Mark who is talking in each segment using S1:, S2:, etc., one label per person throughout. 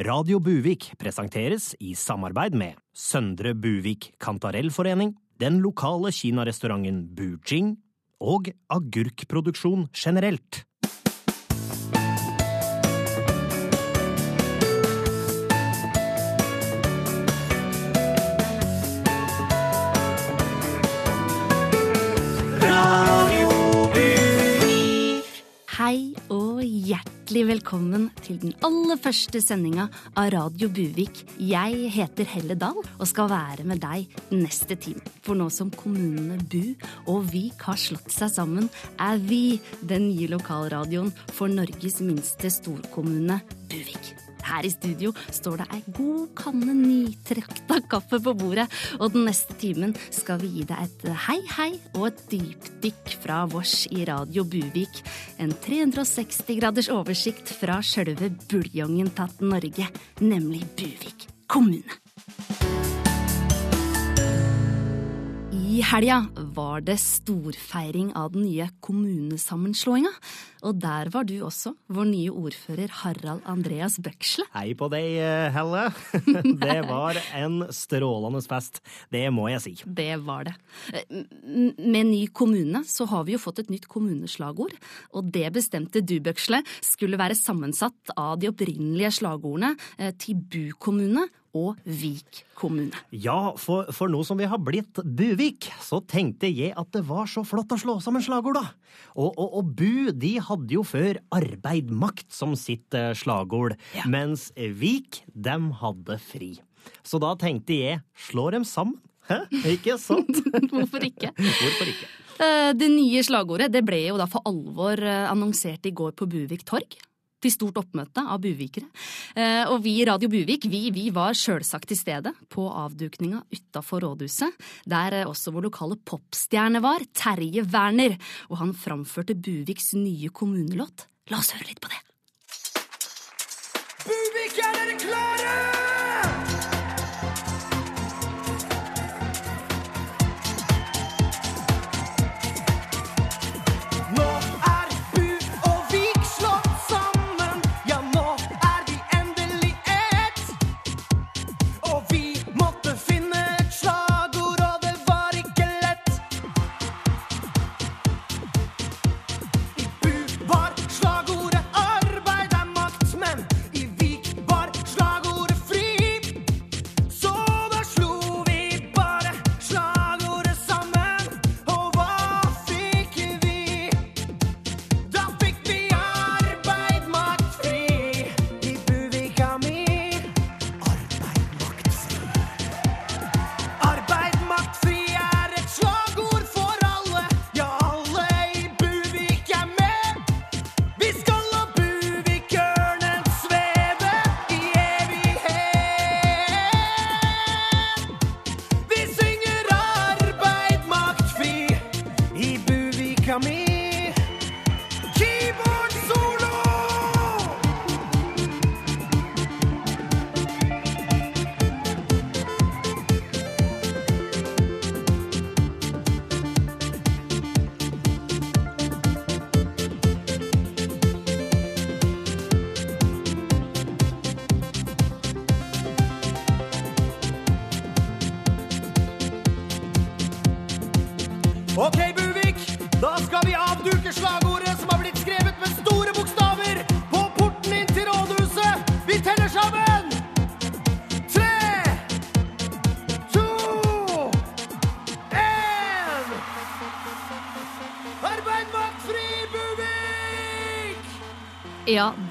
S1: Radio Buvik presenteres i samarbeid med Søndre Buvik Kantarellforening, den lokale kinarestauranten Bujing og agurkproduksjon generelt.
S2: Og hjertelig velkommen til den aller første sendinga av Radio Buvik. Jeg heter Helle Dahl og skal være med deg neste time. For nå som kommunene Bu og Vik har slått seg sammen, er vi den nye lokalradioen for Norges minste storkommune, Buvik. Her i studio står det ei god kanne nytrakta kaffe på bordet, og den neste timen skal vi gi deg et hei, hei og et dypdykk fra vårs i Radio Buvik. En 360 graders oversikt fra sjølve buljongen tatt Norge, nemlig Buvik kommune. I helga var det storfeiring av den nye kommunesammenslåinga. Og der var du også, vår nye ordfører Harald Andreas Bøksle.
S1: Hei på deg, Helle. Det var en strålende fest. Det må jeg si.
S2: Det var det. Med ny kommune så har vi jo fått et nytt kommuneslagord. Og det bestemte du, Bøksle, skulle være sammensatt av de opprinnelige slagordene eh, til Bu kommune og Vik kommune.
S1: Ja, for, for nå som vi har blitt Buvik, så tenkte jeg at det var så flott å slå sammen slagord, da. Og, og, og Bu de hadde jo før arbeid makt som sitt eh, slagord,
S2: Ja.
S1: mens Vik dem hadde fri. Så da tenkte jeg slå dem sammen. Hæ? Ikke sant?
S2: Hvorfor ikke?
S1: Hvorfor ikke?
S2: Eh, Det nye slagordet det ble jo da for alvor eh, annonsert i går på Buvik torg. Til stort oppmøte av buvikere. Eh, Og vi i Radio Buvik vi, vi var sjølsagt til stede på avdukninga utafor rådhuset, der eh, også vår lokale popstjerne var, Terje Werner. Og han framførte Buviks nye kommunelåt. La oss høre litt på det.
S3: Buvik, er dere klare?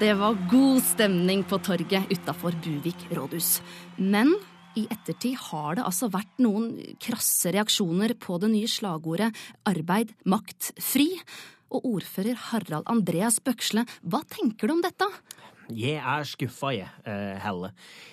S3: Det var
S2: god stemning på torget utafor Buvik rådhus. Men i ettertid har det altså vært noen krasse reaksjoner på det nye slagordet arbeid, makt, fri. Og ordfører Harald Andreas Bøksle, hva tenker du om dette?
S1: Jeg er skuffa, jeg, eh, Helle.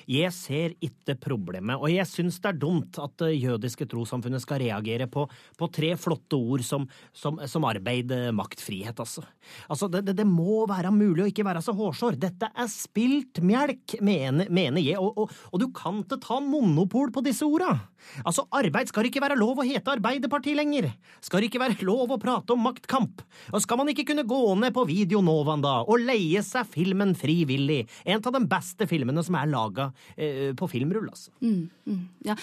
S1: Jeg ser ikke problemet, og jeg syns det er dumt at det jødiske trossamfunnet skal reagere på, på tre flotte ord som, som, som arbeid, eh, makt, frihet, altså. Altså, det, det, det må være mulig å ikke være så hårsår. Dette er spilt melk, mener, mener jeg, og, og, og du kan ikke ta monopol på disse orda. Altså, arbeid skal ikke være lov å hete Arbeiderparti lenger. Skal ikke være lov å prate om maktkamp. Og skal man ikke kunne gå ned på Videonovaen da, og leie seg filmen frivillig? En av de beste filmene som er laga eh, på filmrull, altså.
S2: Mm, mm, ja.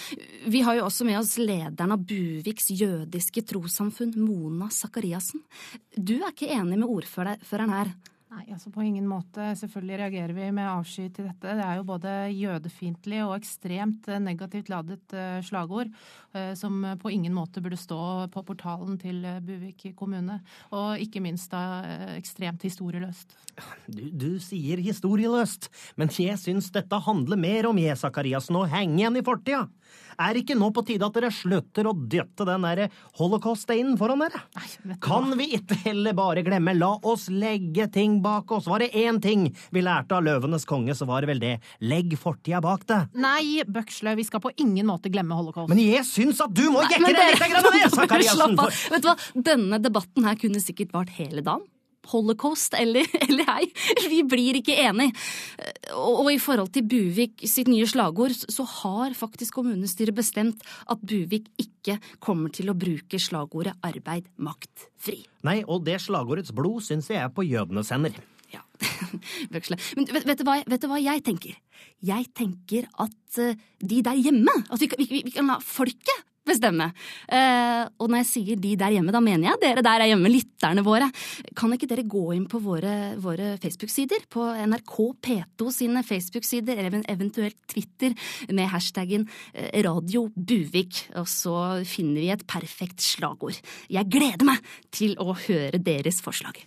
S2: Vi har jo også med oss lederen av Buviks jødiske trossamfunn, Mona Sakariassen. Du er ikke enig med ordføreren her?
S4: Nei, altså på ingen måte. Selvfølgelig reagerer vi med avsky til dette. Det er jo både jødefiendtlig og ekstremt eh, negativt ladet eh, slagord, eh, som på ingen måte burde stå på portalen til Buvik kommune. Og ikke minst da ekstremt historieløst.
S1: Du, du sier historieløst, men jeg syns dette handler mer om jeg, Sakariassen, å henge igjen i fortida. Er ikke nå på tide at dere slutter å dytte den der holocaust-steinen foran dere? Nei, kan vi ikke heller bare glemme, la oss legge ting bak oss. Var det én ting vi lærte av Løvenes konge, så var det vel det. Legg fortida bak det.
S4: Nei, Bøksle, vi skal på ingen måte glemme holocaust.
S1: Men jeg syns at du må jekke deg litt ned, Sakariassen!
S2: Vet du hva, denne debatten her kunne sikkert vart hele dagen holocaust eller, eller ei. Vi blir ikke enig. Og, og, i forhold til Buvik sitt nye slagord, så har faktisk kommunestyret bestemt at Buvik ikke kommer til å bruke slagordet arbeid, makt, fri.
S1: Nei, og det slagordets blod syns jeg er på jødenes hender.
S2: Ja, Bøksle. Men vet, vet, du hva, vet, du hva, jeg tenker? Jeg tenker at uh, de der hjemme At vi, vi, vi kan la folket bestemme. Eh, og når jeg sier de der hjemme, da mener jeg dere der er hjemme, lytterne våre. Kan ikke dere gå inn på våre, våre Facebook-sider, på NRK P2 sine Facebook-sider, eller eventuelt Twitter, med hashtaggen eh, Radio Buvik, og så finner vi et perfekt slagord. Jeg gleder meg til å høre deres forslag.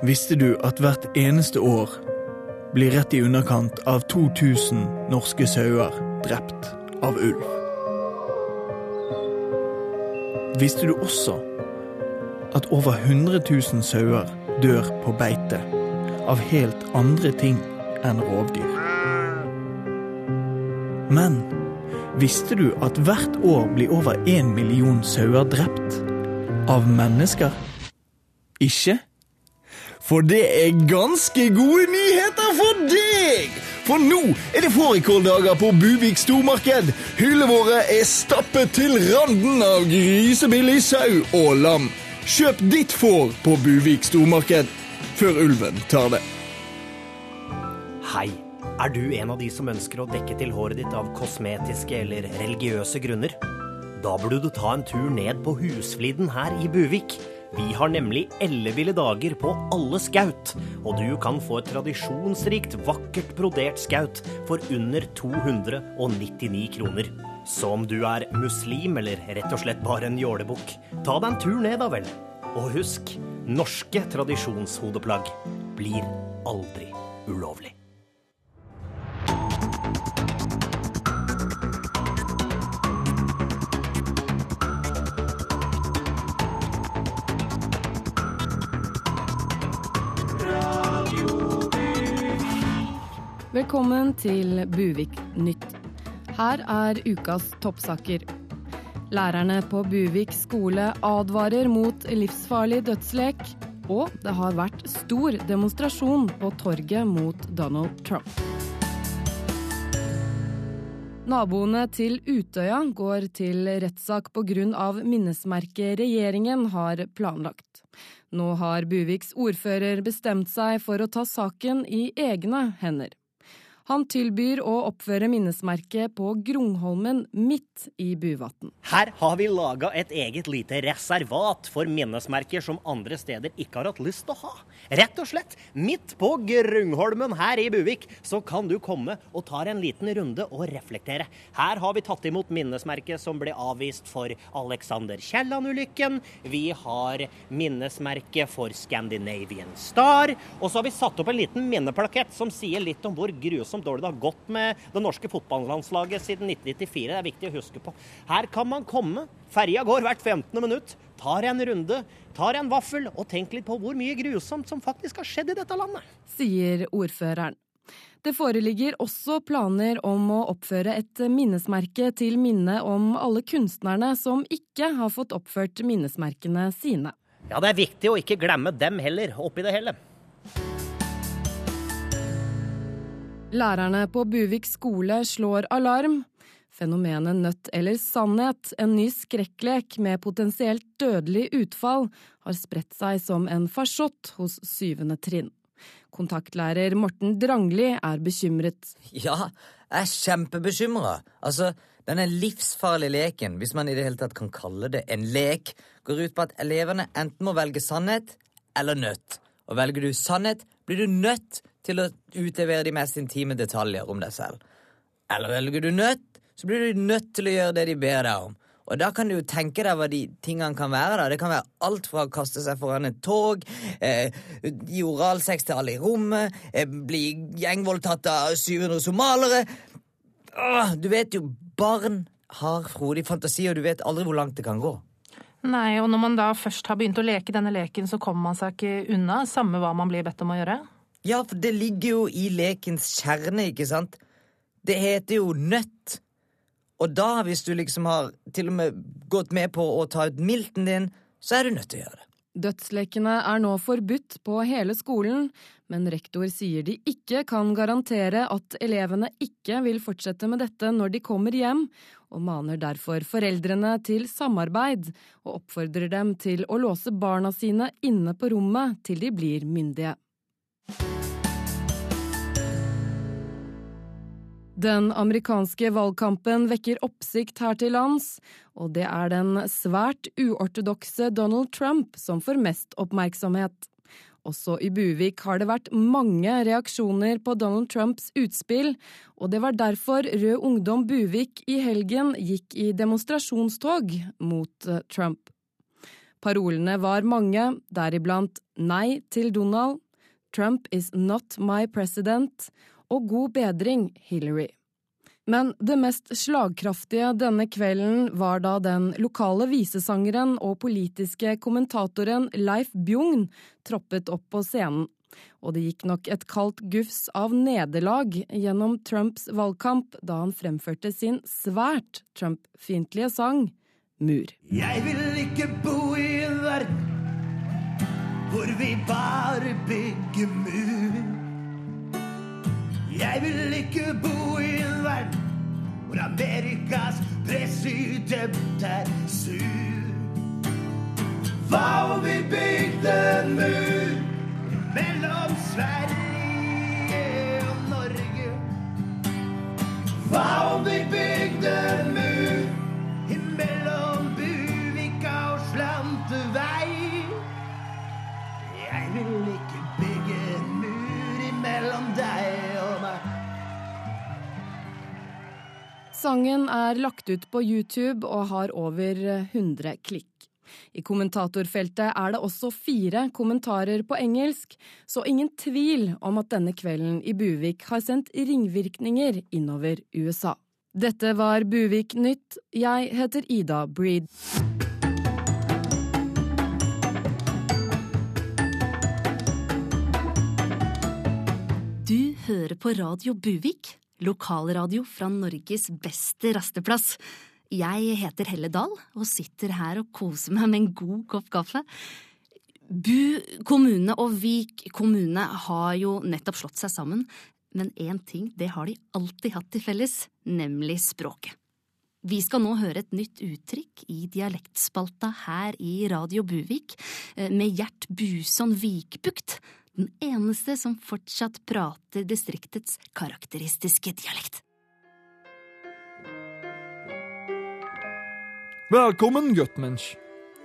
S5: Visste du at hvert eneste år blir rett i underkant av 2000 norske sauer drept av ulv? Visste du også at over 100 000 sauer dør på beite av helt andre ting enn rovdyr? Men visste du at hvert år blir over én million sauer drept av mennesker? Ikke for det er ganske gode nyheter for deg! For nå er det fårikåldager på Buvik stormarked. Hyllene våre er stappet til randen av grisebillig sau og lam. Kjøp ditt får på Buvik stormarked før ulven tar det.
S1: Hei. Er du en av de som ønsker å dekke til håret ditt av kosmetiske eller religiøse grunner? Da burde du ta en tur ned på Husfliden her i Buvik. Vi har nemlig elleville dager på alle skaut, og du kan få et tradisjonsrikt, vakkert brodert skaut for under 299 kroner. Så om du er muslim eller rett og slett bare en jålebukk, ta deg en tur ned da vel. Og husk, norske tradisjonshodeplagg blir aldri ulovlig.
S6: Velkommen til Buvik Nytt. Her er ukas toppsaker. Lærerne på Buvik skole advarer mot livsfarlig dødslek. Og det har vært stor demonstrasjon på torget mot Donald Trump. Naboene til Utøya går til rettssak pga. minnesmerket regjeringen har planlagt. Nå har Buviks ordfører bestemt seg for å ta saken i egne hender. Han tilbyr å oppføre minnesmerket på Grungholmen midt i Buvatn.
S1: Her har vi laga et eget lite reservat for minnesmerker som andre steder ikke har hatt lyst til å ha. Rett og slett, midt på Grungholmen her i Buvik, så kan du komme og ta en liten runde og reflektere. Her har vi tatt imot minnesmerket som ble avvist for Alexander Kielland-ulykken. Vi har minnesmerket for Scandinavian Star. Og så har vi satt opp en liten minneplakett som sier litt om hvor grusomt dårlig det har gått med det norske fotballandslaget siden 1994. Det er viktig å huske på. Her kan man komme. Ferja går hvert 15. minutt. Tar en runde, tar en vaffel og tenk litt på hvor mye grusomt som faktisk har skjedd i dette landet.
S6: Sier ordføreren. Det foreligger også planer om å oppføre et minnesmerke til minne om alle kunstnerne som ikke har fått oppført minnesmerkene sine.
S1: Ja, det er viktig å ikke glemme dem heller, oppi det hele.
S6: Lærerne på Buvik skole slår alarm. Fenomenet nødt eller sannhet, en ny skrekklek med potensielt dødelig utfall, har spredt seg som en farsott hos syvende trinn. Kontaktlærer Morten Drangli er bekymret.
S7: Ja, jeg er kjempebekymra. Altså, denne livsfarlige leken, hvis man i det hele tatt kan kalle det en lek, går ut på at elevene enten må velge sannhet eller nødt. Og velger du sannhet, blir du nødt til å utlevere de mest intime detaljer om deg selv. Eller velger du nødt, så blir du nødt til å gjøre det de ber deg om. Og da kan du jo tenke deg hva de tingene kan være. da. Det kan være alt fra å kaste seg foran et tog, eh, gi oralsex til alle i rommet, eh, bli gjengvoldtatt av 700 somalere. Åh, du vet jo, barn har frodig fantasi, og du vet aldri hvor langt det kan gå.
S4: Nei, og når man da først har begynt å leke denne leken, så kommer man seg ikke unna, samme hva man blir bedt om å gjøre.
S7: Ja, for det ligger jo i lekens kjerne, ikke sant? Det heter jo nødt. Og da, hvis du liksom har til og med gått med på å ta ut milten din, så er du nødt til å gjøre det.
S6: Dødslekene er nå forbudt på hele skolen, men rektor sier de ikke kan garantere at elevene ikke vil fortsette med dette når de kommer hjem, og maner derfor foreldrene til samarbeid, og oppfordrer dem til å låse barna sine inne på rommet til de blir myndige. Den amerikanske valgkampen vekker oppsikt her til lands, og det er den svært uortodokse Donald Trump som får mest oppmerksomhet. Også i Buvik har det vært mange reaksjoner på Donald Trumps utspill, og det var derfor Rød Ungdom Buvik i helgen gikk i demonstrasjonstog mot eh, Trump. Parolene var mange, deriblant Nei til Donald, Trump is not my president og God bedring, Hillary. Men det mest slagkraftige denne kvelden var da den lokale visesangeren og politiske kommentatoren Leif Bjugn troppet opp på scenen. Og det gikk nok et kaldt gufs av nederlag gjennom Trumps valgkamp da han fremførte sin svært Trump-fiendtlige sang Mur.
S1: Jeg vil ikke bo i en verden hvor vi bare bygger mur. Jeg vil ikke bo i en verden hvor Amerikas president er sur. Hva om vi bygde en mur mellom Sverige og Norge? Hva om vi bygde en mur imellom Buvika og Slantevei? Jeg vil ikke bygge en mur imellom deg
S6: Sangen er lagt ut på YouTube og har over 100 klikk. I kommentatorfeltet er det også fire kommentarer på engelsk, så ingen tvil om at denne kvelden i Buvik har sendt ringvirkninger innover USA. Dette var Buvik Nytt. Jeg heter Ida Breed.
S2: Du hører på Radio Buvik, lokalradio fra Norges beste rasteplass. Jeg heter Helle Dahl og sitter her og koser meg med en god kopp kaffe. Bu kommune og Vik kommune har jo nettopp slått seg sammen, men én ting det har de alltid hatt til felles, nemlig språket. Vi skal nå høre et nytt uttrykk i dialektspalta her i Radio Buvik, eh, med Gjert Buson Vikbukt, den eneste som fortsatt prater distriktets karakteristiske dialekt.
S8: Velkommen, guttmensch.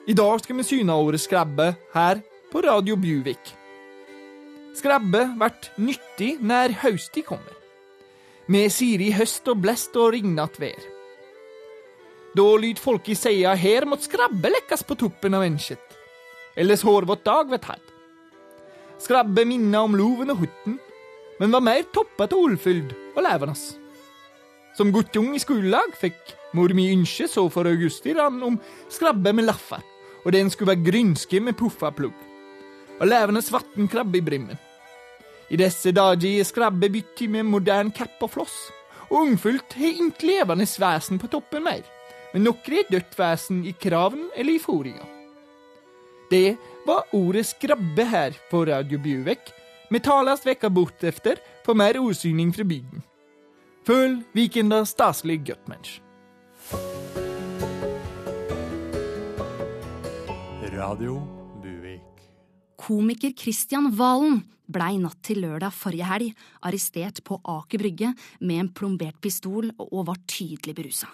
S8: I dag skal vi syne ordet skrabbe her på Radio Bjuvik. Skrabbe blir nyttig når høsti kommer. Vi sier i høst og blest og rignat vær. Da lyt folk i seia her måtte skrabbe lekkas på toppen av ensket. Ellers hårvått dag vert hatt. Skrabbe minner om loven og hutten, men var mer toppet og ullfyld og levende. Som guttung i skolelag fikk mor mi ønske så for augusti rann om skrabbe med laffer, og den skulle være grynske med puffa plugg. Og levende vatnkrabbe i brimmen. I disse dager er skrabbe byttet med modern kapp og floss, og ungfullt har ikke levende vesen på toppen mer, men noen er dødt vesen i kraven eller i fôringa. Det var ordet skrabbe her på Radio Bjuvek. Vi talas vekka bort efter
S5: på mer ordsyning fra bygden. Følg Vikenda staselig gutmensch.
S9: Radio Buvik.
S2: Komiker Christian Valen blei natt til lørdag forrige helg arrestert på Aker Brygge med en plombert pistol og var tydelig berusa.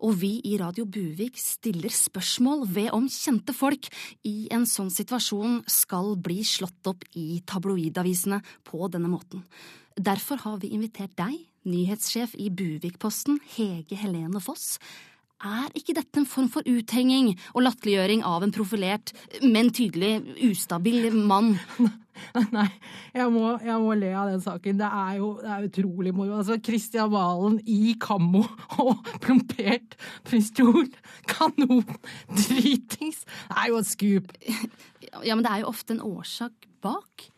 S2: Og vi i Radio Buvik stiller spørsmål ved om kjente folk i en sånn situasjon skal bli slått opp i tabloidavisene på denne måten. Derfor har vi invitert deg, nyhetssjef i Buvik-posten, Hege Helene Foss. Er ikke dette en form for uthenging og latterliggjøring av en profilert, men tydelig ustabil mann?
S4: Nei, jeg må, jeg må le av den saken. Det er jo det er utrolig moro. Altså, Kristian Valen i kammo og plompert pistol, kanon, dritings. Det er jo et skup.
S2: Ja, men det er jo ofte en årsak bak.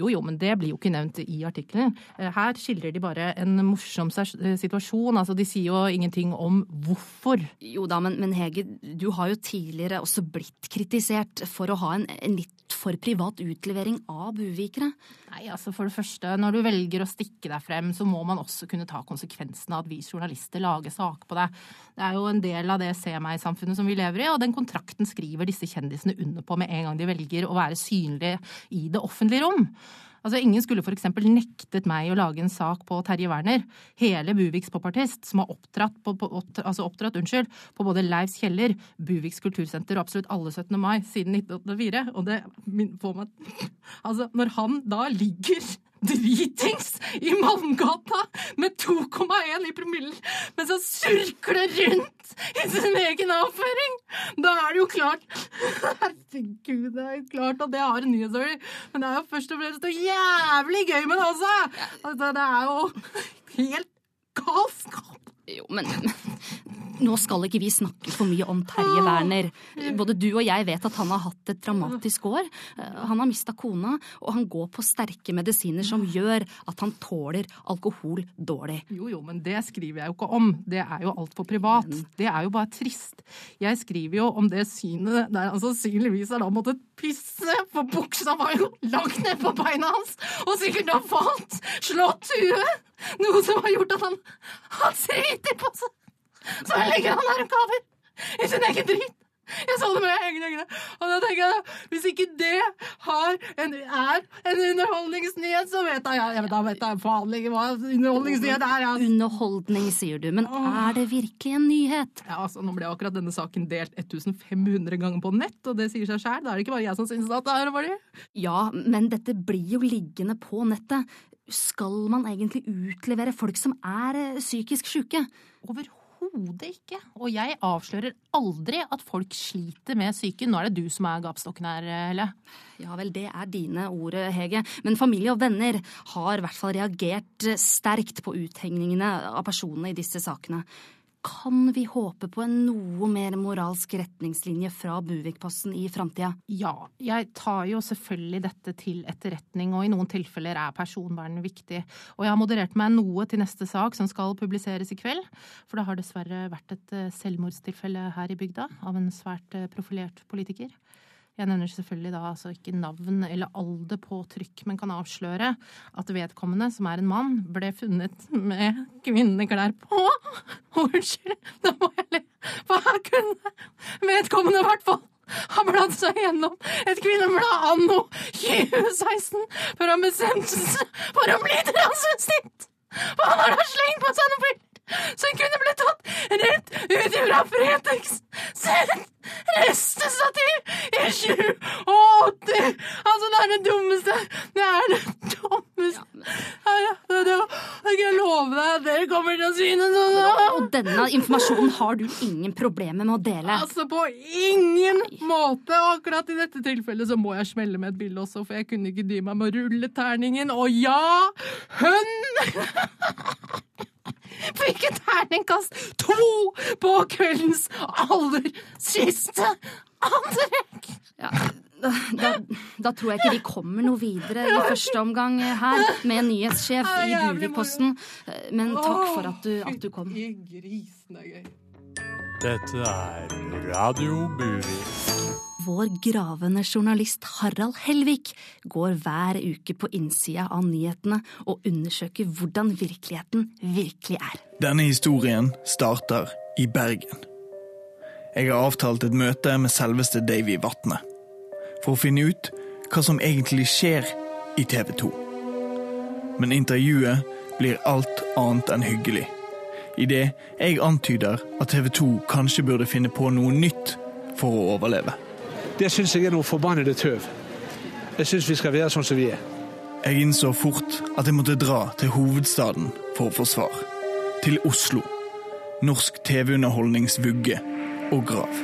S4: Jo, jo, men det blir jo ikke nevnt i artikkelen. Eh, Her skildrer de bare en morsom eh, situasjon. Altså, de sier jo ingenting om hvorfor.
S2: Jo da, men, men Hege, du har jo tidligere også blitt kritisert for å ha en, en litt for privat utlevering av buvikere.
S4: Nei, altså For det første, når du velger å stikke deg frem, så må man også kunne ta konsekvensen av at vi journalister lager saker på deg. Det er jo en del av det se meg-samfunnet som vi lever i, og den kontrakten skriver disse kjendisene under på med en gang de velger å være synlige i det offentlige rom. Altså, Ingen skulle f.eks. nektet meg å lage en sak på Terje Werner, hele Buviks popartist, som har oppdratt, på, på, oppdratt, altså oppdratt unnskyld, på både Leivs kjeller, Buviks kultursenter og absolutt alle 17. mai siden 1984. Og det får meg Altså, når han da ligger dritings i Malmgata med 2,1 i promille mens han surkler rundt i sin egen avføring, da er det jo klart Herregud, det er klart at det har en nyhetsstory, men det er jo først og fremst noe jævlig gøy med det også! Altså, det er jo helt galskap!
S2: Jo, men nå skal ikke vi snakke for mye om Terje Werner. Både du og jeg vet at han har hatt et dramatisk år. Eh, Han har mista kona, og han går på sterke medisiner som gjør at han tåler alkohol dårlig.
S4: Jo, jo, men det skriver jeg jo ikke om. Det er jo altfor privat. Det er jo bare trist. Jeg skriver jo om det synet der han sannsynligvis har da måttet pisse, for buksa var jo langt ned på beina hans, og sikkert har falt, slått huet, noe som har gjort at han har driti på seg. Så legger han der og kaver i sin egen drit. Jeg så det med egne øyne. Og da tenker jeg, hvis ikke det har en, er en underholdningsnyhet, så vet jeg, jeg vet, da vet jeg faen ikke hva underholdningsnyhet er. Ja.
S2: Underholdning, sier du, men er det virkelig en nyhet?
S4: Ja, altså, Nå ble akkurat denne saken delt 1500 ganger på nett, og det sier seg sjæl. Da er det ikke bare jeg som syns at det er det.
S2: Ja, men dette blir jo liggende på nettet. Skal man egentlig utlevere folk som er eh, psykisk syke?
S4: Overhodet ikke. Og jeg avslører aldri at folk sliter med psyken. Nå er det du som er gapstokken her, Helle.
S2: Ja vel, det er dine ord, Hege. Men familie og venner har i hvert fall reagert eh, sterkt på uthengningene av personene i disse sakene. Kan vi håpe på en noe mer moralsk retningslinje fra Buvik-posten i framtida?
S4: Ja, jeg tar jo selvfølgelig dette til etterretning, og i noen tilfeller er personvern viktig. Og jeg har moderert meg noe til neste sak som skal publiseres i kveld, for det har dessverre vært et eh, selvmordstilfelle her i bygda av en svært eh, profilert politiker. Jeg nevner selvfølgelig da altså ikke navn eller alder på trykk, men kan avsløre at vedkommende, som er en mann, ble funnet med kvinneklær på. Unnskyld, da må jeg le, for her kunne vedkommende i hvert fall ha bladd seg gjennom et kvinneblad anno 2016 før han bestemte seg for å bli transvestitt! For han har da slengt på seg noe som kunne bli tatt rett ut fra Fretex sitt restestativ i 87! Altså, det er det dummeste! Det er det dummeste! Ja, ja, det, det, Jeg kan love deg at dere kommer til å synes sånn!
S2: Og denne informasjonen har du ingen problemer med å dele.
S4: Altså på ingen måte! Og akkurat i dette tilfellet så må jeg smelle med et bilde også, for jeg kunne ikke dy meg med å rulle terningen. Og ja, hun fikk et terningkast to på kveldens aller siste antrekk!
S2: Ja, da, da, da tror jeg ikke vi kommer noe videre i første omgang her med nyhetssjef
S4: er
S2: i Buvik-posten. Men takk for at du, at du kom.
S4: Fytti grisen, det er gøy.
S9: Dette er Radio Buvik.
S2: Vår gravende journalist Harald Helvik går hver uke på innsida av nyhetene og undersøker hvordan virkeligheten virkelig er.
S5: Denne historien starter i Bergen. Jeg har avtalt et møte med selveste Davy Vatne for å finne ut hva som egentlig skjer i TV 2. Men intervjuet blir alt annet enn hyggelig. Idet jeg antyder at TV 2 kanskje burde finne på noe nytt for å overleve.
S10: Det syns jeg er noe forbannede tøv. Jeg syns vi skal være sånn som vi er.
S5: Jeg innså fort at jeg måtte dra til hovedstaden for å få svar. Til Oslo. Norsk TV-underholdnings vugge og grav.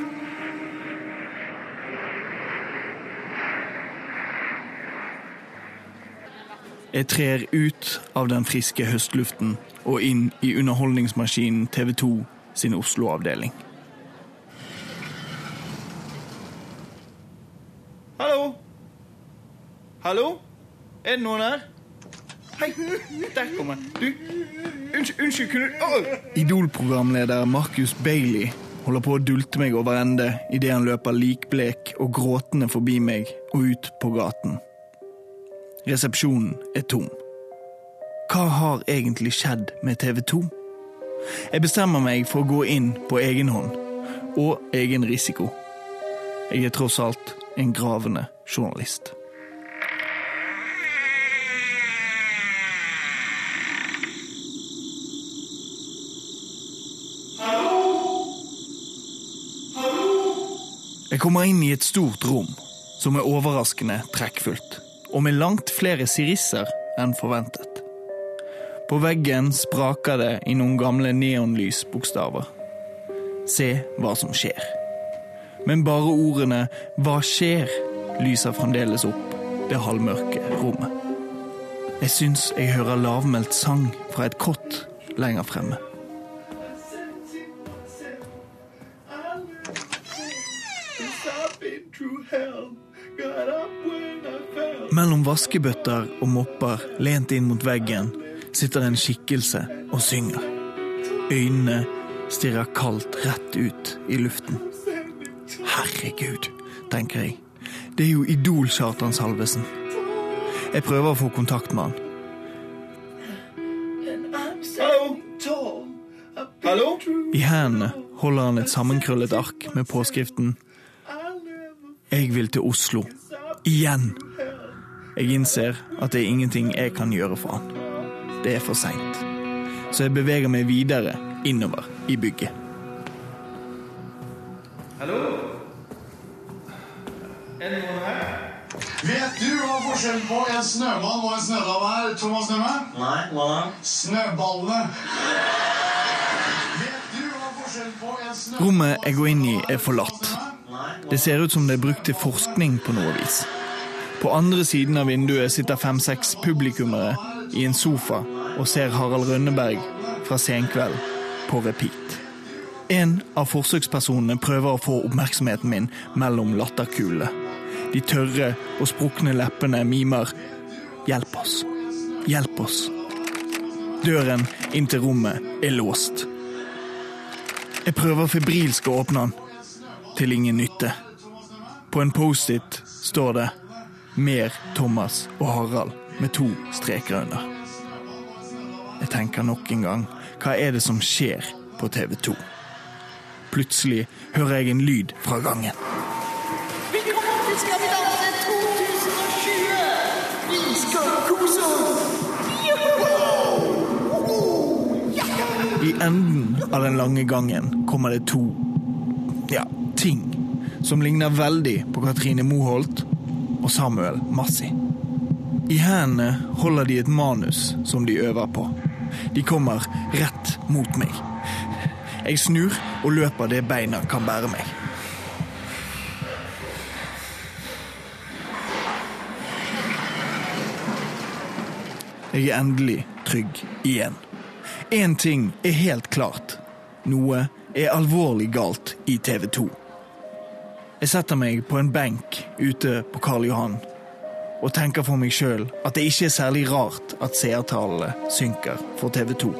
S5: Jeg trer ut av den friske høstluften og inn i underholdningsmaskinen TV 2 sin Oslo-avdeling. Hallo? Hallo? Er det noen her? Hei, der kommer Du, unnskyld, unnskyld kunne du oh! Idol-programleder Marcus Bailey holder på å dulte meg over ende idet han løper likblek og gråtende forbi meg og ut på gaten. Resepsjonen er tom. Hva har egentlig skjedd med TV 2? Jeg bestemmer meg for å gå inn på egen hånd, og egen risiko. Jeg er tross alt en gravende journalist. Jeg kommer inn i et stort rom som er overraskende trekkfullt, og med langt flere sirisser enn forventet. På veggen spraker det i noen gamle neonlysbokstaver. Se hva som skjer. Men bare ordene 'Hva skjer?' lyser fremdeles opp det halvmørke rommet. Jeg syns jeg hører lavmælt sang fra et kott lenger fremme. Mellom vaskebøtter og mopper lent inn mot veggen sitter en skikkelse og synger. Øynene stirrer kaldt rett ut i luften. Herregud, tenker jeg. Det er jo Idol-Kjartan Salvesen. Jeg prøver å få kontakt med han. Hallo? I hendene holder han et sammenkrøllet ark med påskriften 'Jeg vil til Oslo'. Igjen. Jeg innser at det er ingenting jeg kan gjøre for han. Det er for seint. Så jeg beveger meg videre innover i bygget. Hallo? Er det noen her?
S11: Vet du hva forskjellen på en snømann og en snødam er, Thomas Nømme?
S12: Nei, hva da?
S11: Snøballene. Vet du hva forskjellen på en snømann
S5: Rommet jeg går inn i, er forlatt. Det ser ut som det er brukt til forskning på noe vis. På andre siden av vinduet sitter fem-seks publikummere i en sofa og ser Harald Rønneberg fra Senkveld på repeat. En av forsøkspersonene prøver å få oppmerksomheten min mellom latterkulene. De tørre og sprukne leppene mimer 'Hjelp oss. Hjelp oss'. Døren inn til rommet er låst. Jeg prøver febrilsk å åpne den. Til ingen nytte. På en Post-It står det 'Mer Thomas og Harald' med to streker under. Jeg tenker nok en gang hva er det som skjer på TV 2? Plutselig hører jeg en lyd fra gangen.
S3: Velkommen til Skal vi danse 2020! Vi skal kose oss!
S5: I enden av den lange gangen kommer det to ja, ting som ligner veldig på Katrine Moholt og Samuel Massi. I hendene holder de et manus som de øver på. De kommer rett mot meg. Jeg snur og løper det beina kan bære meg. Jeg er endelig trygg igjen. Én ting er helt klart. Noe er alvorlig galt i TV 2. Jeg setter meg på en benk ute på Karl Johan og tenker for meg sjøl at det ikke er særlig rart at seertallene synker for TV 2.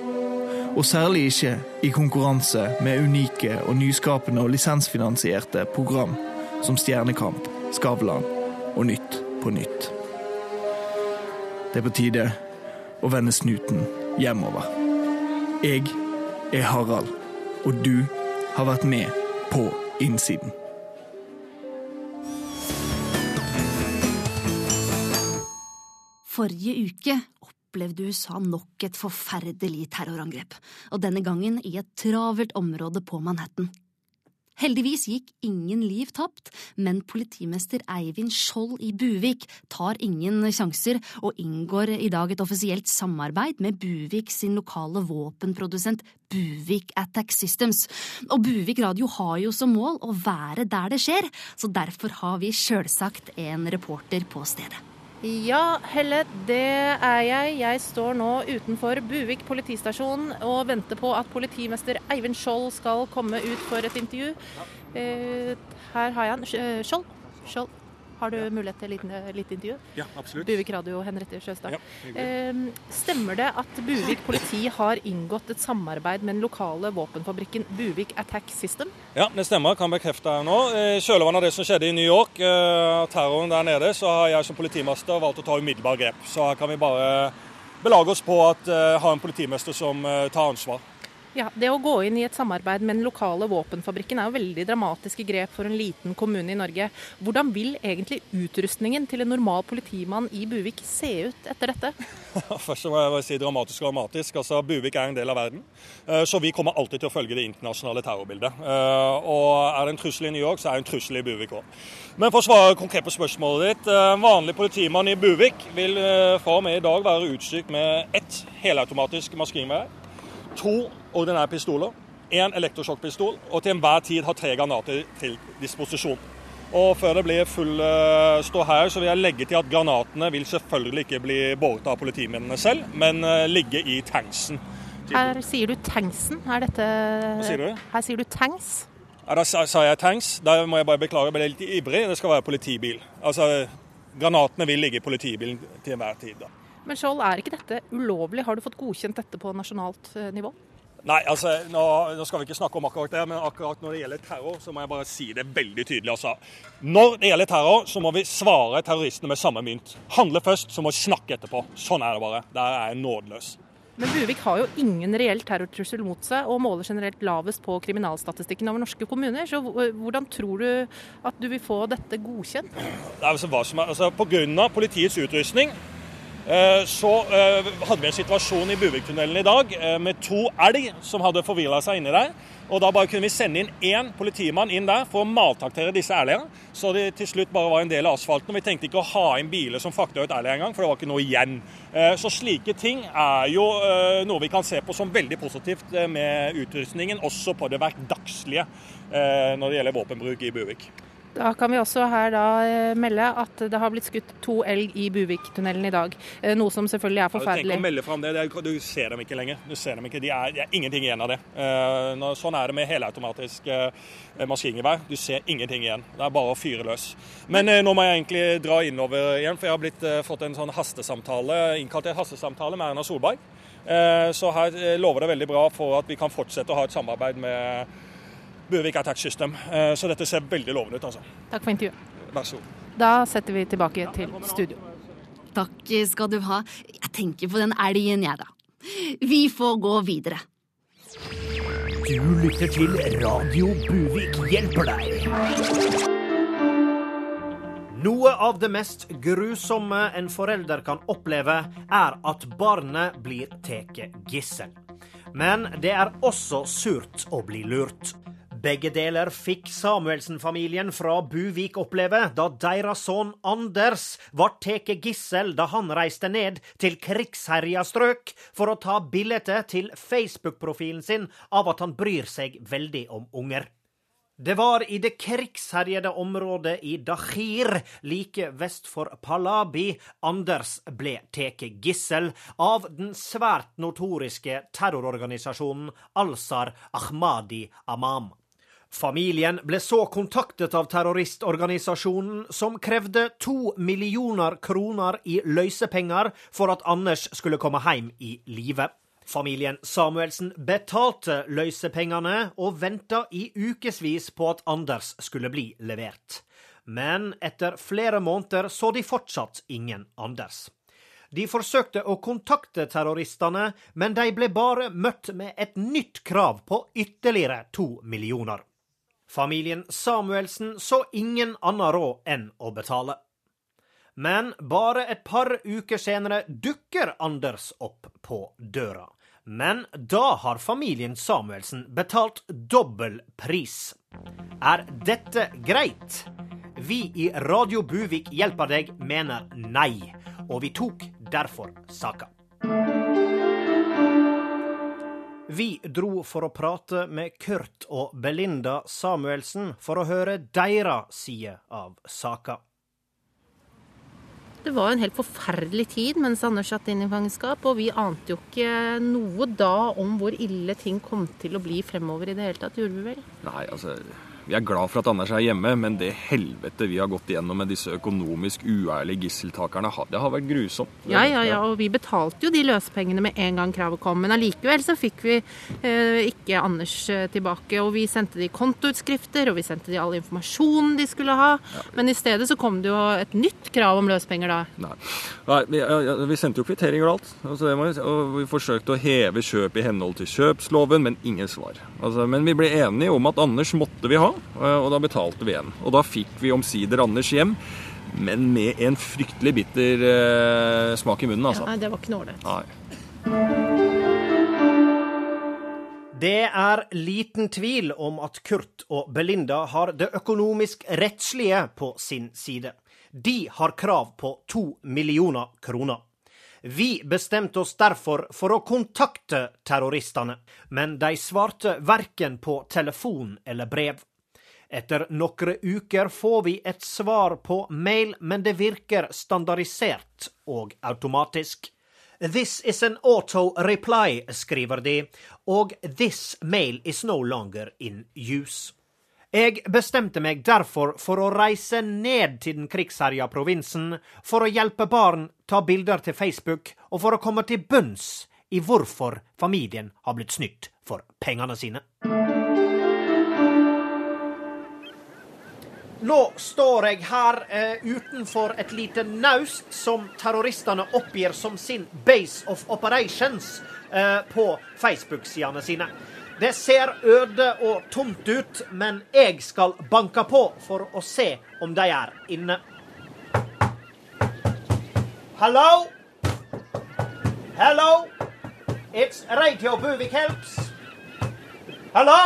S5: Og særlig ikke i konkurranse med unike og nyskapende og lisensfinansierte program som Stjernekamp, Skavlan og Nytt på Nytt. Det er på tide å vende snuten hjemover. Jeg er Harald, og du har vært med på innsiden.
S2: Forrige uke opplevde USA nok et forferdelig terrorangrep, og denne gangen i et travelt område på Manhattan. Heldigvis gikk ingen liv tapt, men politimester Eivind Skjold i Buvik tar ingen sjanser og inngår i dag et offisielt samarbeid med Buvik sin lokale våpenprodusent Buvik Attack Systems. Og Buvik radio har jo som mål å være der det skjer, så derfor har vi sjølsagt en reporter på stedet.
S4: Ja, Helle, det er jeg. Jeg står nå utenfor Buvik politistasjon og venter på at politimester Eivind Skjold skal komme ut for et intervju. Eh, her har jeg han. Eh, Skjold, Skjold, har du mulighet til et lite, lite intervju?
S13: Ja, absolutt.
S4: Buvik radio, Henriette Sjøstad.
S13: Ja.
S4: Eh, stemmer det at Buvik politi har inngått et samarbeid med den lokale våpenfabrikken Buvik Attack System?
S13: Ja, det stemmer. Kan bekrefte her nå. I kjølvannet av det som skjedde i New York, eh, terroren der nede, så har jeg som politimester valgt å ta umiddelbar grep. Så her kan vi bare belage oss på at eh, ha en politimester som eh, tar ansvar.
S4: Ja, Det å gå inn i et samarbeid med den lokale våpenfabrikken er jo veldig dramatiske grep for en liten kommune i Norge. Hvordan vil egentlig utrustningen til en normal politimann i Buvik se ut etter dette?
S13: Først må jeg si dramatisk og dramatisk. Altså, Buvik er en del av verden, eh, så vi kommer alltid til å følge det internasjonale terrorbildet. Eh, Og er det en trussel i New York, så er det en trussel i Buvik òg. Men for å svare konkret på spørsmålet ditt. eh, En vanlig politimann i Buvik vil fra og med i dag være utstyrt med ett helautomatisk maskingevær, to ordinære pistoler, én elektrosjokkpistol og til enhver tid ha tre granater til disposisjon. Og før det blir full uh, ståhei, så vil jeg legge til at granatene vil selvfølgelig ikke bli båret av politimennene selv, men eh, ligge i tanksen.
S4: Her sier du tanksen. Er dette
S13: Hva sier du?
S4: Her sier du tanks.
S13: Ja, da sa, sa jeg tanks. Da må jeg bare beklage, jeg ble litt ivrig. Det skal være politibil. Altså, granatene vil ligge i politibilen til enhver tid. da.
S4: Men Skjold, er ikke dette ulovlig? Har du fått godkjent dette på nasjonalt eh, nivå?
S13: Nei, altså, nå, nå skal vi ikke snakke om akkurat det, men akkurat når det gjelder terror, så må jeg bare si det veldig tydelig. altså. Når det gjelder terror, så må vi svare terroristene med samme mynt. Handle først, så må vi snakke etterpå. Sånn er det bare. Der er jeg nådeløs.
S4: Men Buvik har jo ingen reell terrortrussel mot seg, og måler generelt lavest på kriminalstatistikken over norske kommuner. Så hvordan tror du at du vil få dette godkjent?
S13: Det er altså hva som er, altså av politiets utrustning så eh, hadde vi en situasjon i Buviktunnelen i dag eh, med to elg som hadde forvilla seg inni der. Og Da bare kunne vi sende inn én politimann inn der for å maltraktere disse elgene. Så de til slutt bare var en del av asfalten. og Vi tenkte ikke å ha inn biler som frakta ut elg engang, for det var ikke noe igjen. Eh, Så slike ting er jo eh, noe vi kan se på som veldig positivt eh, med utrustningen, også på det hverdagslige eh, når det gjelder våpenbruk i Buvik.
S4: Da kan vi også her da eh, melde at det har blitt skutt to elg i Buviktunnelen i dag. Eh, Noe som selvfølgelig er forferdelig.
S13: Ja, Tenk å melde frem det. det du ser dem ikke lenger. Du ser dem ikke. De er, det er ingenting igjen av det. Eh, sånn er det med helautomatisk maskingevær. Du ser ingenting igjen. Det er bare å fyre løs. Men nå må jeg egentlig dra innover igjen, for jeg har blitt, fått en sånn hastesamtale, innkalt til en hastesamtale med Erna Solberg. Så her lover det veldig bra for at vi kan fortsette å ha et samarbeid med Buvik Attack System. Eh, så dette ser veldig lovende ut, altså.
S4: Takk for intervjuet.
S13: Vær så god.
S4: Da setter vi tilbake til studio.
S2: Takk skal du ha. Jeg tenker på den elgen, jeg, da. Vi får gå videre.
S1: Du lytter til Radio Buvik hjelper deg. Noe av det mest grusomme en forelder kan oppleve, er at barnet blir tatt gissel. Men det er også surt å bli lurt. Begge deler fikk Samuelsen-familien fra Buvik oppleve da deres sønn Anders ble tatt gissel da han reiste ned til krigsherja strøk for å ta bilde til Facebook-profilen sin av at han bryr seg veldig om unger. Det var i det krigsherjede området i Dahir, like vest for Palabi, Anders ble tatt gissel av den svært notoriske terrororganisasjonen Alsar Ahmadi Amam. Familien ble så kontaktet av terroristorganisasjonen, som krevde to millioner kroner i løsepenger for at Anders skulle komme hjem i live. Familien Samuelsen betalte løsepengene og venta i ukevis på at Anders skulle bli levert. Men etter flere måneder så de fortsatt ingen Anders. De forsøkte å kontakte terroristene, men de ble bare møtt med et nytt krav på ytterligere to millioner. Familien Samuelsen så ingen annen råd enn å betale. Men bare et par uker senere dukker Anders opp på døra. Men da har familien Samuelsen betalt dobbel pris. Er dette greit? Vi i Radio Buvik hjelper deg mener nei, og vi tok derfor saka. Vi dro for å prate med Kurt og Belinda Samuelsen for å høre deres side av saka.
S14: Det var en helt forferdelig tid mens Anders satt inn i fangenskap, og vi ante jo ikke noe da om hvor ille ting kom til å bli fremover i det hele tatt, gjorde vi vel?
S15: Nei, altså vi er glad for at Anders er hjemme, men det helvete vi har gått igjennom med disse økonomisk uærlige gisseltakerne, det har vært grusomt.
S14: Ja, ja, ja, og vi betalte jo de løsepengene med en gang kravet kom. Men allikevel så fikk vi eh, ikke Anders eh, tilbake. Og vi sendte de kontoutskrifter, og vi sendte de all informasjonen de skulle ha. Ja. Men i stedet så kom det jo et nytt krav om løsepenger da.
S15: Nei, Nei vi, ja, vi, sendte jo kvitteringer og alt. Altså, og vi forsøkte å heve kjøp i henhold til kjøpsloven, men ingen svar. Altså, men vi ble enige om at Anders måtte vi ha. Eh, og da betalte vi igjen. Og da fikk vi omsider Anders hjem, men med en fryktelig bitter eh, smak i munnen, altså.
S14: Ja, nei, det var ikke noe ålreit.
S1: Det er liten tvil om at Kurt og Belinda har det økonomisk rettslige på sin side. De har krav på to millioner kroner. Vi bestemte oss derfor for å kontakte terroristene, men de svarte verken på telefon eller brev. Etter noen uker får vi et svar på mail, men det virker standardisert og automatisk. This is an auto reply, skriver de, og this mail is no longer in use. Jeg bestemte meg derfor for å reise ned til den krigsherja provinsen for å hjelpe barn ta bilder til Facebook, og for å komme til bunns i hvorfor familien har blitt snytt for pengene sine. Nå står jeg her eh, utenfor et lite naust som terroristene oppgir som sin base of operations eh, på Facebook-sidene sine. Det ser øde og tomt ut, men jeg skal banke på for å se om de er inne. Hallo? Hello? It's Radio Buvik Helps. Hallo?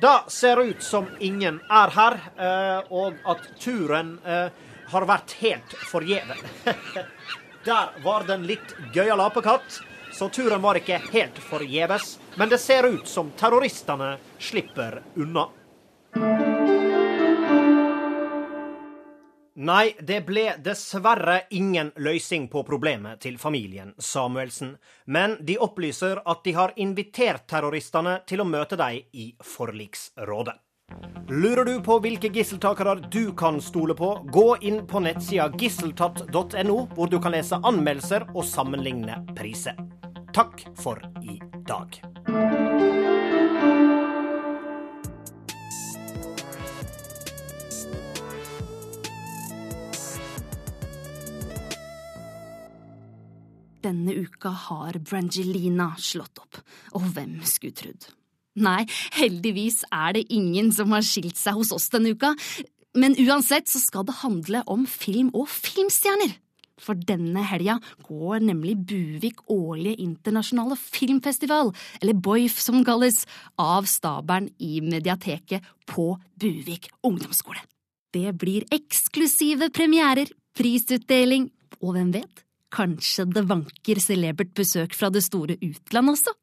S1: Det ser ut som ingen er her, eh, og at turen eh, har vært helt forgjeves. Der var det en litt gøyal apekatt, så turen var ikke helt forgjeves. Men det ser ut som terroristene slipper unna. Nei, det ble dessverre ingen løsning på problemet til familien Samuelsen. Men de opplyser at de har invitert terroristene til å møte dem i forliksrådet. Lurer du på hvilke gisseltakere du kan stole på, gå inn på nettsida gisseltatt.no, hvor du kan lese anmeldelser og sammenligne priser. Takk for i dag.
S2: Denne uka har Brangelina slått opp, og hvem skulle trodd? Nei, heldigvis er det ingen som har skilt seg hos oss denne uka, men uansett så skal det handle om film og filmstjerner. For denne helga går nemlig Buvik årlige internasjonale filmfestival, eller BOIF som kalles, av stabelen i mediateket på Buvik ungdomsskole. Det blir eksklusive premierer, prisutdeling, og hvem vet, Kanskje det vanker celebert besøk fra det store utland også?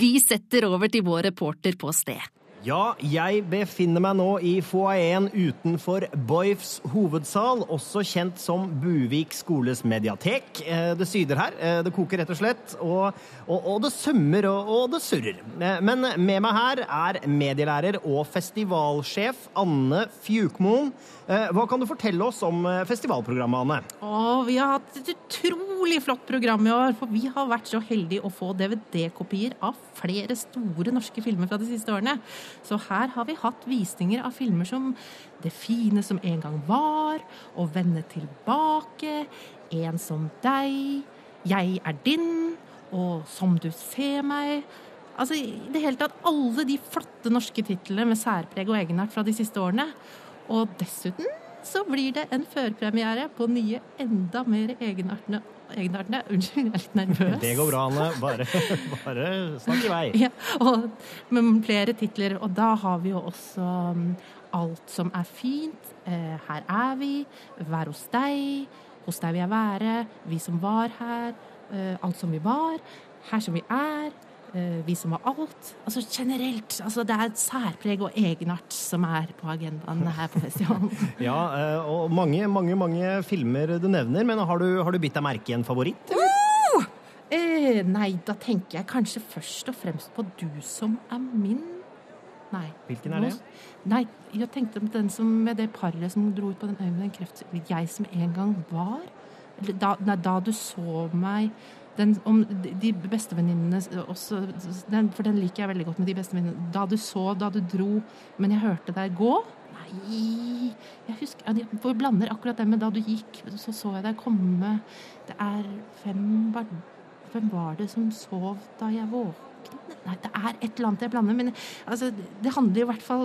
S2: Vi setter over til vår reporter på sted.
S1: Ja, jeg befinner meg nå i foajeen utenfor Boifs hovedsal, også kjent som Buvik skoles mediatek. Eh, det syder her. Eh, det koker rett og slett. Og, og, og det summer og, og, det surrer. Eh, men med meg her er medielærer og festivalsjef Anne Fjukmoen. Hva kan du fortelle oss om festivalprogrammet, Anne?
S14: Å, vi har hatt et utrolig
S4: utrolig flott program i år, for vi har vært så heldige å få DVD-kopier av flere store norske filmer fra de siste årene. Så her har vi hatt visninger av filmer som Det fine som en gang var, Å vende tilbake, En som deg, Jeg er din, og Som du ser meg. Altså, i det hele tatt alle de flotte norske titlene med særpreg og egenart fra de siste årene. Og dessuten så blir det en førpremiere på nye, enda mer egenartende Egenartende? Unnskyld, jeg er litt nervøs.
S1: Det går bra, Anne. Bare, bare snakk i vei.
S4: Ja, og med flere titler. Og da har vi jo også um, Alt som er fint, eh, Her er vi, Vær hos deg, Hos deg vil jeg være, Vi som var her, eh, Alt som vi var, Her som vi er, Vi som har alt. Altså generelt. Altså det er et særpreg og egenart som er på agendaen her på festivalen.
S1: Ja, eh, og mange, mange, mange filmer du nevner, men har du, har du bitt deg merke i en favoritt? eller?
S4: Eh, nei, da tenker jeg kanskje først og fremst på Du som er min. Nei.
S1: Hvilken er det?
S4: Nei, jeg tenkte på den som med det paret som dro ut på den øya med den kreft... Jeg som en gang var. Da, nei, da du så meg den, om de bestevenninnene også den, For den liker jeg veldig godt med de bestevenninnene. Da du så, da du dro, men jeg hørte deg gå. Nei Jeg husker Jeg blander akkurat det med da du gikk, så så jeg deg komme. Det er fem barn Hvem var det som sov da jeg våknet? Nei, det er et eller annet jeg blander, men altså, det handler i hvert fall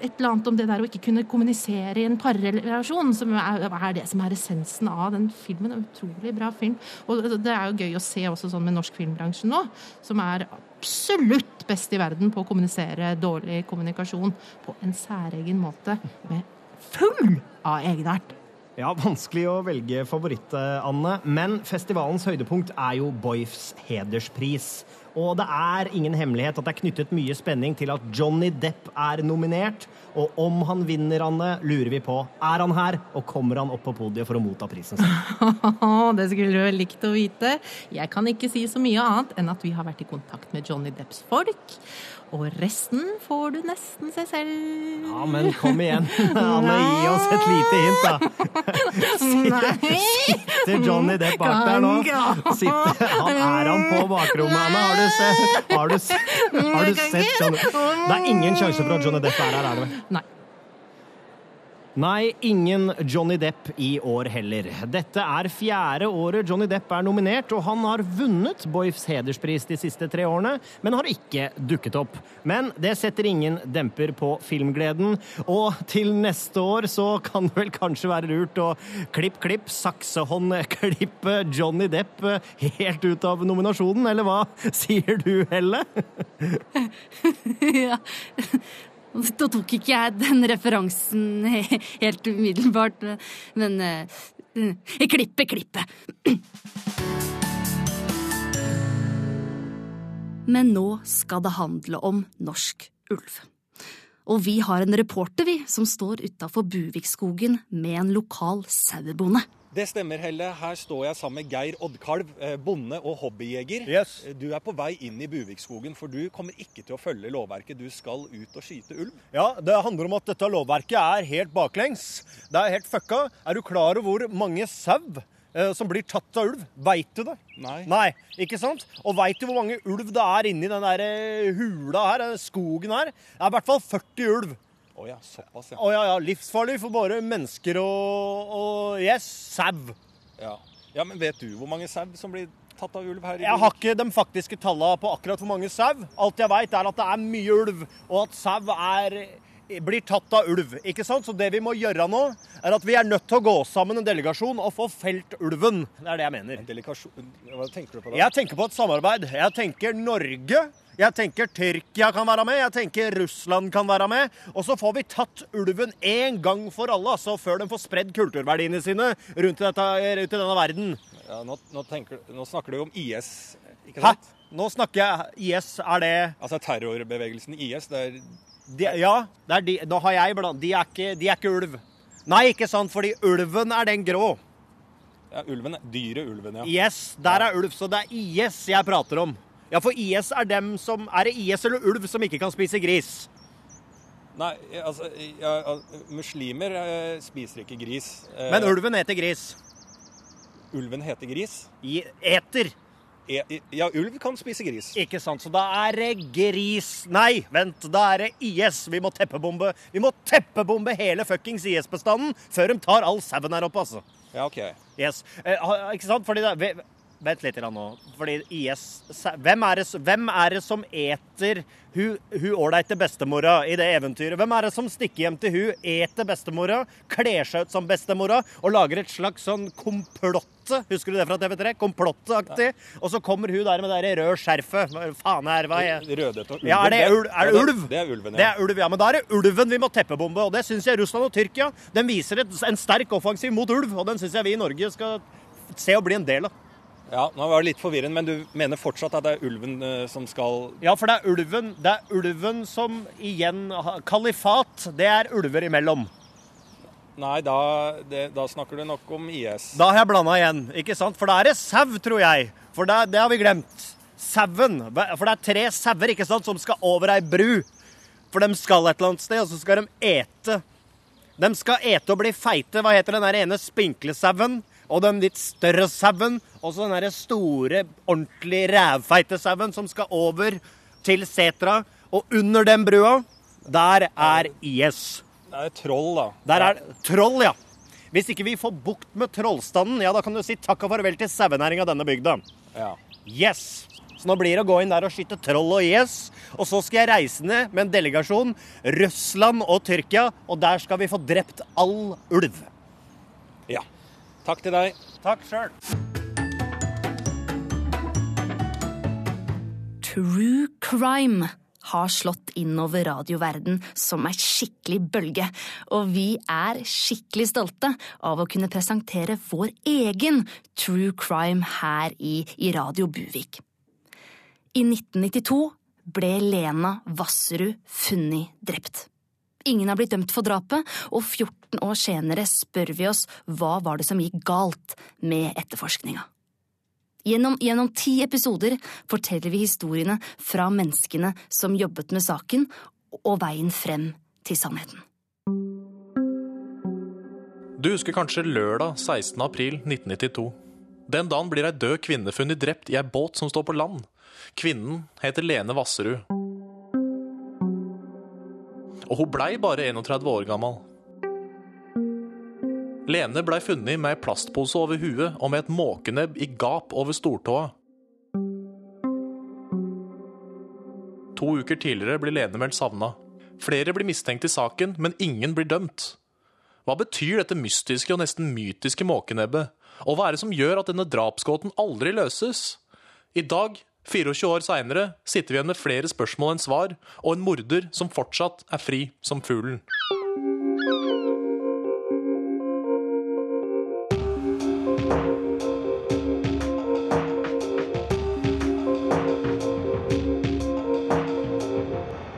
S4: et eller annet om det der å ikke kunne kommunisere i en parrelasjon, som er, er det som er essensen av den filmen. En utrolig bra film. Og det er jo gøy å se også sånn med norsk filmbransje nå, som er absolutt best i verden på å kommunisere dårlig kommunikasjon på en særegen måte, med full av egenart.
S1: Ja, Vanskelig å velge favoritt, eh, Anne. Men festivalens høydepunkt er jo Boifs hederspris. Og det er ingen hemmelighet at det er knyttet mye spenning til at Johnny Depp er nominert. Og om han vinner, Anne, lurer vi på er han her, og kommer han opp på podiet for å motta prisen sin.
S4: det skulle du vel likt å vite. Jeg kan ikke si så mye annet enn at vi har vært i kontakt med Johnny Depps folk. Og resten får du nesten se selv.
S1: Ja, men kom igjen. Anne, gi oss et lite hint, da. Sitter Johnny Depp bak der nå? Sitter, han er han på bakrommet, Anne? Har du sett, har du, har du sett Johnny Det er ingen sjanse for at Johnny Depp er her, er det vel?
S4: Nei.
S1: Nei, ingen Johnny Depp i år heller. Dette er fjerde året Johnny Depp er nominert, og han har vunnet Boifs hederspris de siste tre årene, men har ikke dukket opp. Men det setter ingen demper på filmgleden, og til neste år så kan det vel kanskje være lurt å klipp, klipp, saksehåndklippe Johnny Depp helt ut av nominasjonen, eller hva sier du, Helle?
S2: ja. Da tok ikke jeg den referansen helt umiddelbart, men eh, Klippe, klippe! Men nå skal det handle om norsk ulv. Og vi har en reporter, vi, som står utafor Buvikskogen med en lokal sauebonde.
S13: Det stemmer, Helle. Her står jeg sammen med Geir Oddkalv, eh, bonde og hobbyjeger.
S16: Yes.
S13: Eh, Du er på vei inn i Buvikskogen, for du kommer ikke til å følge lovverket. Du skal ut og skyte ulv.
S16: Ja, det handler om at dette lovverket er helt baklengs. Det er helt fucka. Er du klar over hvor mange sau eh, som blir tatt av ulv? Veit du det?
S13: Nei.
S16: Nei, ikke sant? Og veit du hvor mange ulv det er inni den der hula her, skogen her? Det er i hvert fall 40 ulv.
S13: Å ja, såpass, ja.
S16: Oh, ja, ja, livsfarlig for bare mennesker og, og yes, sau.
S13: ja. Ja, men vet du hvor mange sau som blir tatt av ulv her i
S16: Jeg har ikke de faktiske tallene på akkurat hvor mange sau. Alt jeg veit, er at det er mye ulv, og at sau er blir tatt av ulv. ikke sant? Så det vi må gjøre nå, er at vi er nødt til å gå sammen en delegasjon og få felt ulven. Det er det jeg mener.
S13: Delikasjon Hva tenker du på da?
S16: Jeg tenker på et samarbeid. Jeg tenker Norge. Jeg tenker Tyrkia kan være med. Jeg tenker Russland kan være med. Og så får vi tatt ulven en gang for alle, altså før de får spredd kulturverdiene sine rundt, i dette, rundt i denne verden.
S13: Ja, nå, nå, tenker, nå snakker du om IS, ikke sant? Hæ?
S16: Nå snakker jeg IS. Er det
S13: Altså terrorbevegelsen IS. Det er
S16: de, Ja, det er de. Nå har jeg blant De er ikke, de er ikke ulv. Nei, ikke sant, fordi ulven er den grå.
S13: ja, ulven. Dyret ulven, ja.
S16: Yes, der er ulv, så det er IS jeg prater om. Ja, for IS er dem som Er det IS eller ulv som ikke kan spise gris?
S13: Nei, altså ja, Muslimer eh, spiser ikke gris. Eh,
S16: Men ulven heter gris.
S13: Ulven heter gris?
S1: I eter.
S13: E, ja, ulv kan spise gris.
S1: Ikke sant, så da er det gris Nei, vent, da er det IS. Vi må teppebombe Vi må teppebombe hele fuckings IS-bestanden før de tar all sauen her oppe, altså.
S13: Ja, OK.
S1: Yes. Eh, ikke sant? Fordi det, Vent litt nå. Fordi IS hvem er, det, hvem er det som eter hun hun ålreite bestemora i det eventyret? Hvem er det som stikker hjem til hun, eter bestemora, kler seg ut som bestemora og lager et slags sånn komplotte? Husker du det fra TV3? Komplotteaktig. Og så kommer hun der med det røde skjerfet. Faen er hva er
S13: Røde og ulven.
S1: ja, er det, ulv? er det ulv?
S13: Det er ulven, ja.
S1: Det er ulv, ja. Men da er det ulven vi må teppebombe, og det syns jeg Russland og Tyrkia den viser et, en sterk offensiv mot ulv, og den syns jeg vi i Norge skal se å bli en del av.
S13: Ja, nå var det litt forvirrende, men du mener fortsatt at det er ulven eh, som skal
S1: Ja, for det er ulven, det er ulven som igjen Kalifat, det er ulver imellom.
S13: Nei, da, det, da snakker du nok om IS.
S1: Da har jeg blanda igjen, ikke sant? For da er det sau, tror jeg. For det, det har vi glemt. Sauen. For det er tre sauer ikke sant, som skal over ei bru. For de skal et eller annet sted, og så skal de ete. De skal ete og bli feite. Hva heter den ene spinklesauen? Og den litt større sauen. Og så den der store, ordentlig rævfeite sauen som skal over til setra. Og under den brua, der er IS.
S13: Det er troll, da.
S1: Der er troll, ja. Hvis ikke vi får bukt med trollstanden, ja, da kan du si takk og farvel til sauenæringa denne bygda.
S13: Ja.
S1: Yes! Så nå blir det å gå inn der og skyte troll og IS. Og så skal jeg reise ned med en delegasjon. Russland og Tyrkia. Og der skal vi få drept all ulv.
S13: Ja. Takk til deg.
S1: Takk sjøl.
S2: True crime har slått innover radioverden som ei skikkelig bølge, og vi er skikkelig stolte av å kunne presentere vår egen true crime her i, i Radio Buvik. I 1992 ble Lena Vasserud funnet drept. Ingen har blitt dømt for drapet, og 14 år senere spør vi oss hva var det som gikk galt med etterforskninga. Gjennom, gjennom ti episoder forteller vi historiene fra menneskene som jobbet med saken, og veien frem til sannheten.
S17: Du husker kanskje lørdag 16. april 1992. Den dagen blir ei død kvinne funnet drept i ei båt som står på land. Kvinnen heter Lene Vasserud. Og hun blei bare 31 år gammel. Lene blei funnet med ei plastpose over huet og med et måkenebb i gap over stortåa. To uker tidligere blir Lene meldt savna. Flere blir mistenkt i saken, men ingen blir dømt. Hva betyr dette mystiske og nesten mytiske måkenebbet? Og hva er det som gjør at denne drapsgåten aldri løses? I dag, 24 år seinere, sitter vi igjen med flere spørsmål enn svar, og en morder som fortsatt er fri som fuglen.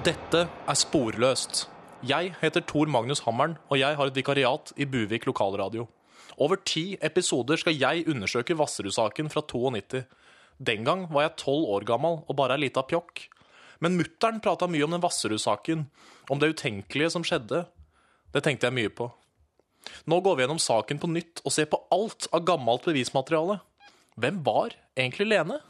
S17: Dette er Sporløst. Jeg heter Tor Magnus Hammeren, og jeg har et vikariat i Buvik lokalradio. Over ti episoder skal jeg undersøke Vasserud-saken fra 92. Den gang var jeg tolv år gammel og bare ei lita pjokk. Men mutter'n prata mye om den Vasserud-saken, om det utenkelige som skjedde. Det tenkte jeg mye på. Nå går vi gjennom saken på nytt og ser på alt av gammelt bevismateriale. Hvem var egentlig Lene?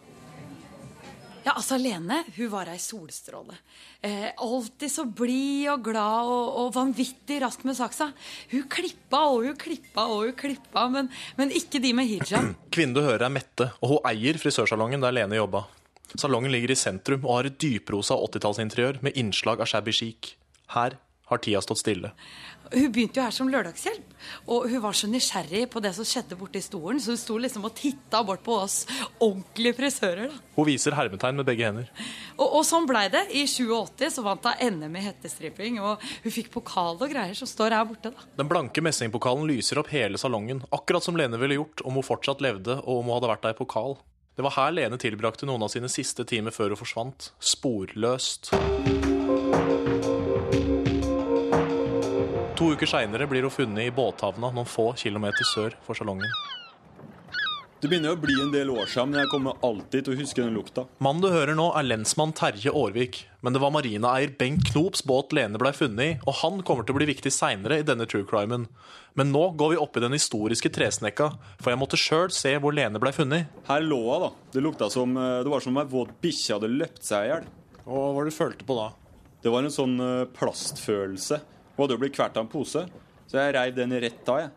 S18: Ja, altså Lene hun var ei solstråle. Eh, alltid så blid og glad og, og vanvittig rask med saksa. Hun klippa og hun klippa og hun klippa, men, men ikke de med hijab.
S17: Kvinnen du hører er Mette, og hun eier frisørsalongen der Lene jobba. Salongen ligger i sentrum og har et dyprosa 80-tallsinteriør med innslag av shabby chic. Her har tida stått stille.
S18: Hun begynte jo her som lørdagshjelp, og hun var så nysgjerrig på det som skjedde borte i stolen, så hun sto liksom og titta bort på oss ordentlige frisører. da.
S17: Hun viser hermetegn med begge hender.
S18: Og, og sånn blei det. I 87 så vant hun NM i hettestripping, og hun fikk pokal og greier som står her borte. da.
S17: Den blanke messingpokalen lyser opp hele salongen, akkurat som Lene ville gjort om hun fortsatt levde og om hun hadde vært der i pokal. Det var her Lene tilbrakte noen av sine siste timer før hun forsvant. Sporløst. To uker seinere blir hun funnet i båthavna noen få kilometer sør for salongen.
S19: Det begynner å bli en del år siden, men jeg kommer alltid til å huske den lukta.
S17: Mannen du hører nå, er lensmann Terje Aarvik. Men det var marinaeier Bengt Knops båt Lene blei funnet i, og han kommer til å bli viktig seinere i denne true crimen. Men nå går vi opp i den historiske tresnekka, for jeg måtte sjøl se hvor Lene blei funnet.
S19: Her lå hun, da. Det lukta som Det var som om ei våt bikkje hadde løpt seg i hjel.
S17: Hva var det du følte på da?
S19: Det var en sånn eh, plastfølelse. Hun hadde jo blitt kvalt av en pose, så jeg reiv den rett av, jeg.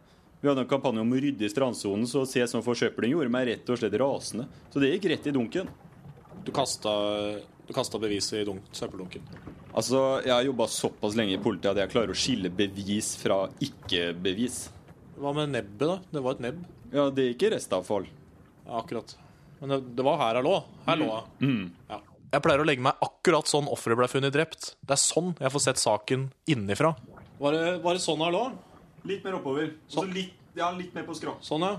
S19: Vi hadde en kampanje om å rydde i strandsonen, så å se som forsøpling gjorde meg rett og slett rasende. Så det gikk rett i dunken.
S17: Du kasta, du kasta beviset i dunk, søppeldunken.
S19: Altså, Jeg har jobba såpass lenge i politiet at jeg klarer å skille bevis fra ikke-bevis.
S17: Hva med nebbet, da? Det var et nebb.
S19: Ja, det gikk i restavfall.
S17: Ja, akkurat. Men det, det var her jeg lå. Her lå jeg.
S19: Mm.
S17: Ja. Jeg pleier å legge meg akkurat sånn offeret ble funnet drept. Det er sånn jeg får sett saken innenfra. Var det, var det sånn her lå?
S19: Litt mer oppover.
S17: Sånn.
S19: Så litt, ja, litt mer på skrå.
S17: Sånn, ja.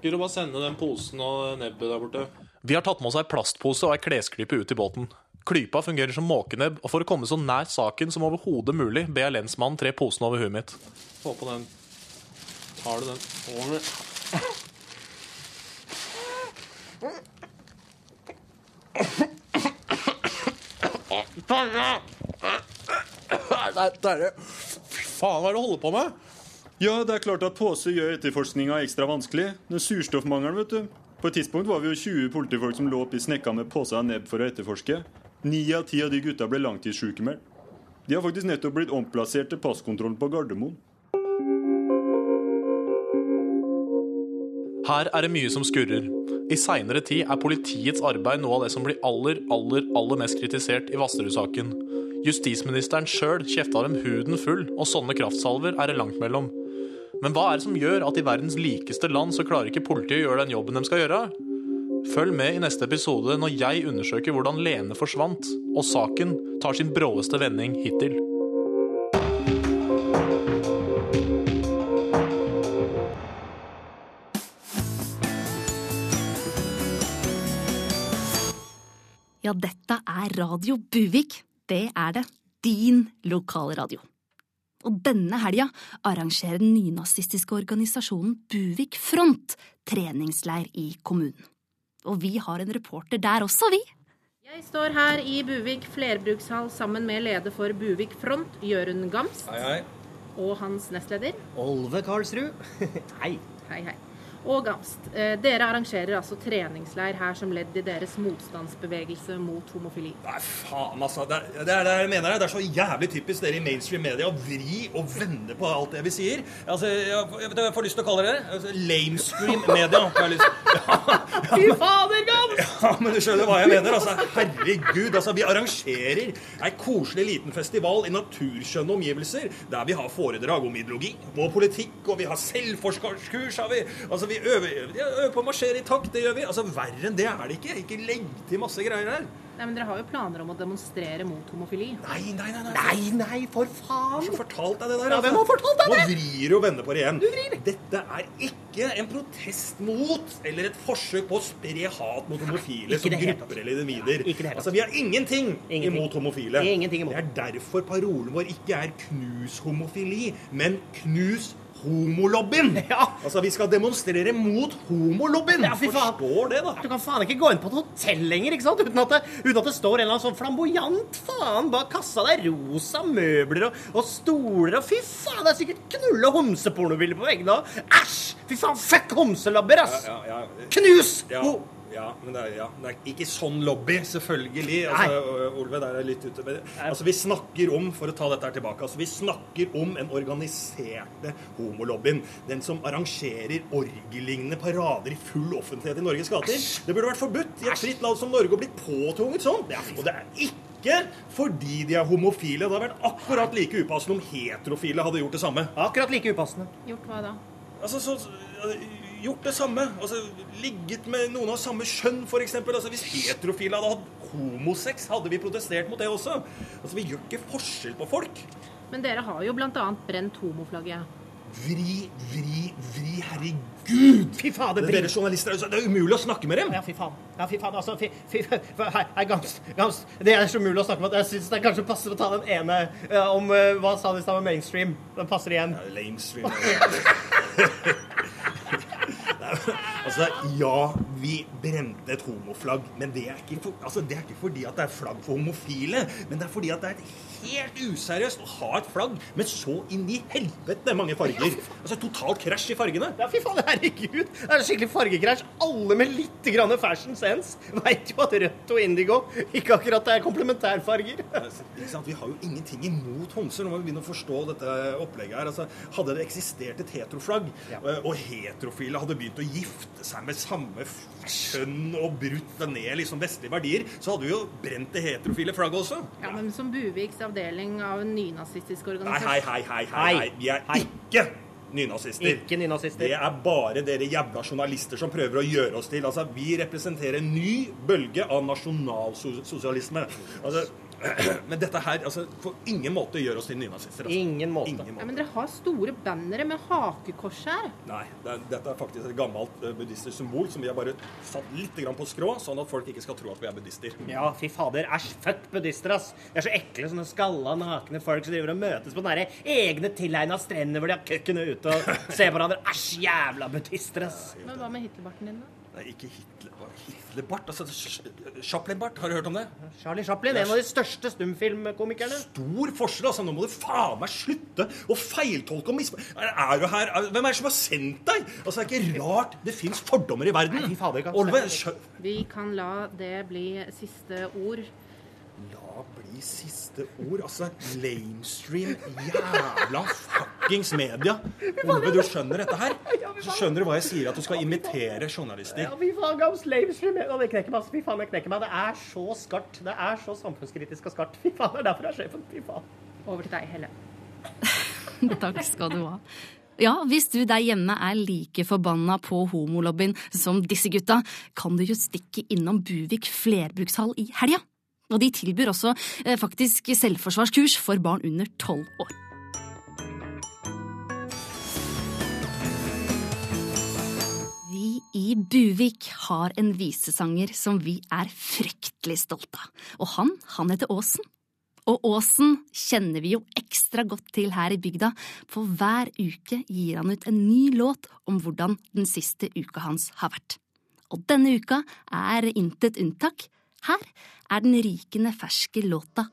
S17: Gidder du bare sende den posen og nebbet der borte? Vi har tatt med oss ei plastpose og ei klesklype ut i båten. Klypa fungerer som måkenebb, og for å komme så nær saken som overhodet mulig, ber jeg lensmannen tre posen over huet mitt. Få på den. Tar du den over Terje, fy faen, hva er det du holder på med?
S19: Ja, det er klart at pose gjør etterforskninga ekstra vanskelig. Den surstoffmangelen, vet du. På et tidspunkt var vi jo 20 politifolk som lå oppi snekka med poser og nebb for å etterforske. Ni av ti av de gutta ble langtidssjukemeldt. De har faktisk nettopp blitt omplassert til passkontrollen på Gardermoen.
S17: Her er det mye som skurrer. I seinere tid er politiets arbeid noe av det som blir aller, aller, aller mest kritisert i Vasterud-saken. Justisministeren sjøl kjefta dem huden full, og sånne kraftsalver er det langt mellom. Men hva er det som gjør at i verdens likeste land så klarer ikke politiet å gjøre den jobben de skal gjøre? Følg med i neste episode når jeg undersøker hvordan Lene forsvant, og saken tar sin bråeste vending hittil.
S2: Ja, dette er Radio Buvik. Det er det. Din lokalradio. Og denne helga arrangerer den nynazistiske organisasjonen Buvik Front treningsleir i kommunen. Og vi har en reporter der også, vi.
S4: Jeg står her i Buvik flerbrukshall sammen med leder for Buvik Front, Jørund Gamst,
S13: Hei, hei.
S4: og hans nestleder.
S13: Olve Karlsrud. hei.
S4: Hei, hei. Og Gamst, eh, dere arrangerer altså treningsleir her som ledd i deres motstandsbevegelse mot homofili.
S13: Nei, faen, altså. Det er, det er det jeg mener. Det er så jævlig typisk dere i mainstream media å vri og vende på alt det vi sier. Altså, jeg, jeg, jeg får lyst til å kalle det. Altså, lamestream media. har jeg lyst-
S4: Fy fader, Gamst!
S13: Ja, men du skjønner hva jeg mener. altså. Herregud, altså. Vi arrangerer ei koselig liten festival i naturskjønne omgivelser, der vi har foredrag om ideologi og politikk, og vi har selvforskarskurs, har vi. Altså, vi øver, de øver på å marsjere i takt, det gjør vi. Altså, Verre enn det er det ikke. Ikke legg til masse greier her.
S4: Nei, men Dere har jo planer om å demonstrere mot homofili.
S13: Nei, nei, nei.
S4: Nei,
S13: nei, nei for faen! Har fortalt deg det der?
S4: Ja, hvem har fortalt deg det?
S13: Nå vrir du og vender på det igjen. Dette er ikke en protest mot eller et forsøk på å spre hat mot homofile som grupper eller individer.
S1: Hele
S13: altså, vi har ingenting,
S1: Ingenting.
S13: imot homofile.
S1: Ingenting imot.
S13: Det er derfor parolen vår ikke er 'knus homofili', men 'knus homolobbyen'. Altså, vi skal demonstrere mot homolobbyen.
S1: Ja.
S13: Forstår det, da.
S1: Du kan faen ikke gå inn på et hotell lenger ikke sant? Uten, at det, uten at det står en eller annen sånn flamboyant faen bak kassa. Det er rosa møbler og, og stoler og Fy faen, det er sikkert knulle- homsepornobilder på veggene òg. Æsj! Fy faen, fuck homselabber, ass!
S13: Ja, ja, ja.
S1: Knus!
S13: Ja,
S1: Ho-
S13: ja, men det er, ja, det er ikke sånn lobby, selvfølgelig. Altså, Olve, der er jeg litt ute. Men, altså, vi snakker om, for å ta dette her tilbake, altså, vi snakker om en organiserte homolobbyen. Den som arrangerer orgellignende parader i full offentlighet i Norges gater. Det burde vært forbudt i et fritt land som Norge å bli påtvunget sånn. Og det er ikke fordi de er homofile. Det hadde vært akkurat like upassende om heterofile hadde gjort det samme.
S1: Akkurat like upassende.
S4: Gjort hva da?
S13: Altså, så, gjort det samme. Altså, ligget med noen av samme kjønn, f.eks. Altså, hvis heterofile hadde hatt homosex, hadde vi protestert mot det også. Altså, Vi gjør ikke forskjell på folk.
S4: Men dere har jo bl.a. brent homoflagget.
S13: Vri, vri, vri. Herregud!
S1: Fy fader,
S13: Det er Dere journalister, altså, det er umulig å snakke med dem.
S1: Ja, fy faen. Ja, fy faen, altså, fy, fy, fy, hei, hei, Gamst, Gamst, det er så umulig å snakke med jeg syns det kanskje passer å ta den ene uh, om uh, hva sa de i stad med mainstream. Den passer igjen.
S13: Ja, Lamestream. altså, ja, vi brente et homoflagg, men det er, ikke for, altså, det er ikke fordi at det er flagg for homofile. Men det er fordi at det er helt useriøst å ha et flagg med så inn i helvete mange farger. Altså totalt krasj i fargene.
S20: Ja, fy faen, herregud. Det er skikkelig fargekrasj. Alle med litt grann fashion sense veit jo at rødt og indigo ikke akkurat er komplementærfarger.
S13: Ikke sant? Vi har jo ingenting imot homser. Nå må vi begynne å forstå dette opplegget her. Altså, hadde det eksistert et heteroflagg, ja. og heterofile hadde begynt å gifte seg med samme kjønn og brutt ned liksom vestlige verdier, så hadde vi jo brent det heterofile flagget også.
S14: Ja, men som Buviks avdeling av en nynazistisk organisasjon
S13: Nei, hei, hei, hei, hei. Vi er ikke nynazister.
S20: Ikke nynazister.
S13: Det er bare dere jævla journalister som prøver å gjøre oss til. Altså, Vi representerer en ny bølge av nasjonalsosialisme. Altså, men dette her altså, på ingen måte gjør oss til nynazister. Altså.
S20: Ingen måte.
S13: Ingen
S14: Ja, men dere har store bannere med hakekors her.
S13: Nei, det er, dette er faktisk et gammelt uh, buddhistisk symbol som vi har bare satt litt grann på skrå, sånn at folk ikke skal tro at vi er buddhister.
S20: Ja, fy fader. Æsj, født buddhister, ass. De er så ekle, sånne skalla, nakne folk som driver og møtes på den derre egne tilegna strender hvor de har køkkene ute og ser på hverandre. Æsj, jævla buddhister, ass.
S14: Men hva med Hitlerbarten din, da?
S13: Nei, ikke Hitler, Hitlerbart. Altså, Ch- Chaplin-bart, har du hørt om det?
S20: Charlie Chaplin, en av de største stumfilmkomikerne.
S13: Stor forskjell, altså. Nå må du faen meg slutte å feiltolke og misforstå. Er, er du her? Er, hvem er det som har sendt deg? Altså, Det er ikke rart det fins fordommer i verden.
S20: Nei, fader, kan
S13: Olve,
S14: Vi kan la det bli siste ord.
S13: La bli siste ord. Altså, lamestream, jævla fuckings media. Ove, du skjønner dette her? Så skjønner du hva jeg sier, at du skal imitere journalister.
S20: Ja, vi faen, Gams Lamestream. Det knekker meg, altså. Fy faen, det knekker meg. Det er så skarpt. Det er så samfunnskritisk og skarpt. Fy faen, det er derfor jeg er sjefen. Fy faen.
S14: Over til deg, Helle.
S2: Takk skal du ha. Ja, hvis du der hjemme er like forbanna på homolobbyen som disse gutta, kan du jo stikke innom Buvik flerbrukshall i helga. Og de tilbyr også eh, faktisk selvforsvarskurs for barn under tolv år. Vi i Buvik har en visesanger som vi er fryktelig stolte av. Og han, han heter Åsen. Og Åsen kjenner vi jo ekstra godt til her i bygda, for hver uke gir han ut en ny låt om hvordan den siste uka hans har vært. Og denne uka er intet unntak. Her er den rykende ferske låta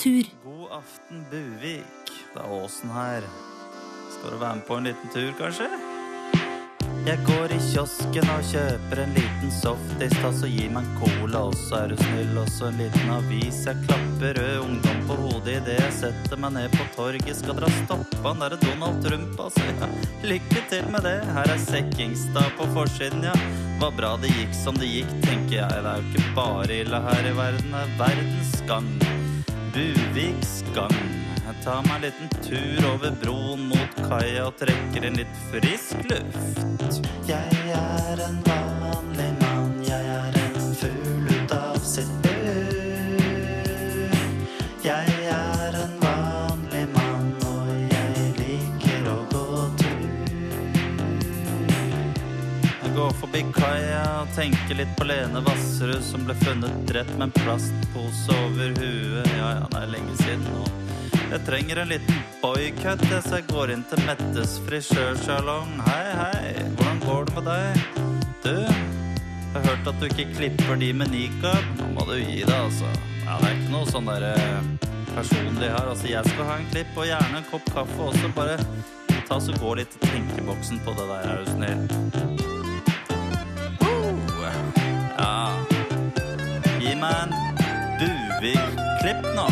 S2: Tur.
S21: God aften, Buvik. Det er Åsen her. Skal du være med på en liten tur, kanskje? Jeg går i kiosken og kjøper en liten softis, da så gi meg en cola, og så er du snill, og så en liten avis. Jeg klapper rød ungdom på hodet idet jeg setter meg ned på torget. Skal dere stoppe han derre Donald Trump, altså? Ja. Lykke til med det. Her er Sekkingstad på forsiden, ja. Var bra det gikk som det gikk, tenker jeg. Det er jo ikke bare ille her i verden, det er verdens gang. Buviks gang. Jeg tar meg en liten tur over broen mot kaia og trekker inn litt frisk luft. Jeg er en vanlig forbi kaia og tenker litt på Lene Vassrud som ble funnet drept med en plastpose over huet. Ja, ja, det er lenge siden nå. Jeg trenger en liten boycut, jeg, så jeg går inn til Mettes frisørsalong. Hei, hei, hvordan går det med deg? Du, jeg har hørt at du ikke klipper de med nikab. Nå må du gi deg, altså. Ja, det er ikke noe sånn derre personlig her. Altså, jeg skal ha en klipp, og gjerne en kopp kaffe også. Bare ta så gå litt i tenkeboksen på det der, er du snill. Buvik-klipp nå.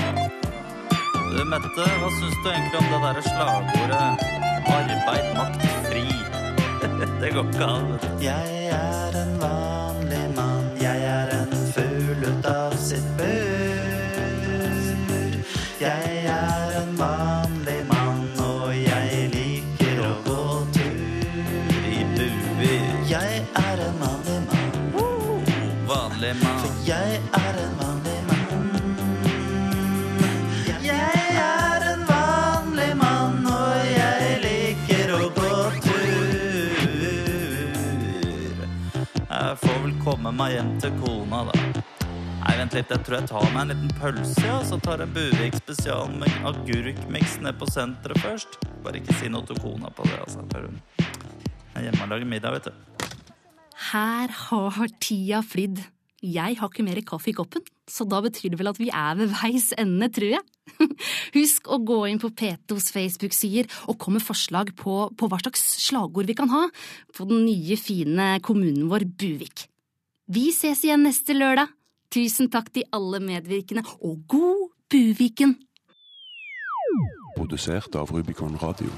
S21: Du, Mette, hva syns du egentlig om det derre slagordet 'arbeid, makt, fri'? det går ikke an. Jeg er en vanlig meg hjem til kona, da. Nei, vent litt, jeg tror jeg tar meg en liten pølse, ja, så tar jeg Buvik spesial med agurkmiks ned på senteret først. Bare ikke si noe til kona på det, altså. For hun er hjemme og lager middag, vet du.
S2: Her har tida flydd. Jeg har ikke mer kaffe i koppen, så da betyr det vel at vi er ved veis ende, tror jeg. Husk å gå inn på Petos Facebook-sider og komme med forslag på, på hva slags slagord vi kan ha på den nye, fine kommunen vår Buvik. Vi ses igjen neste lørdag. Tusen takk til alle medvirkende, og god Buviken!
S22: Produsert av Rubicon Radio.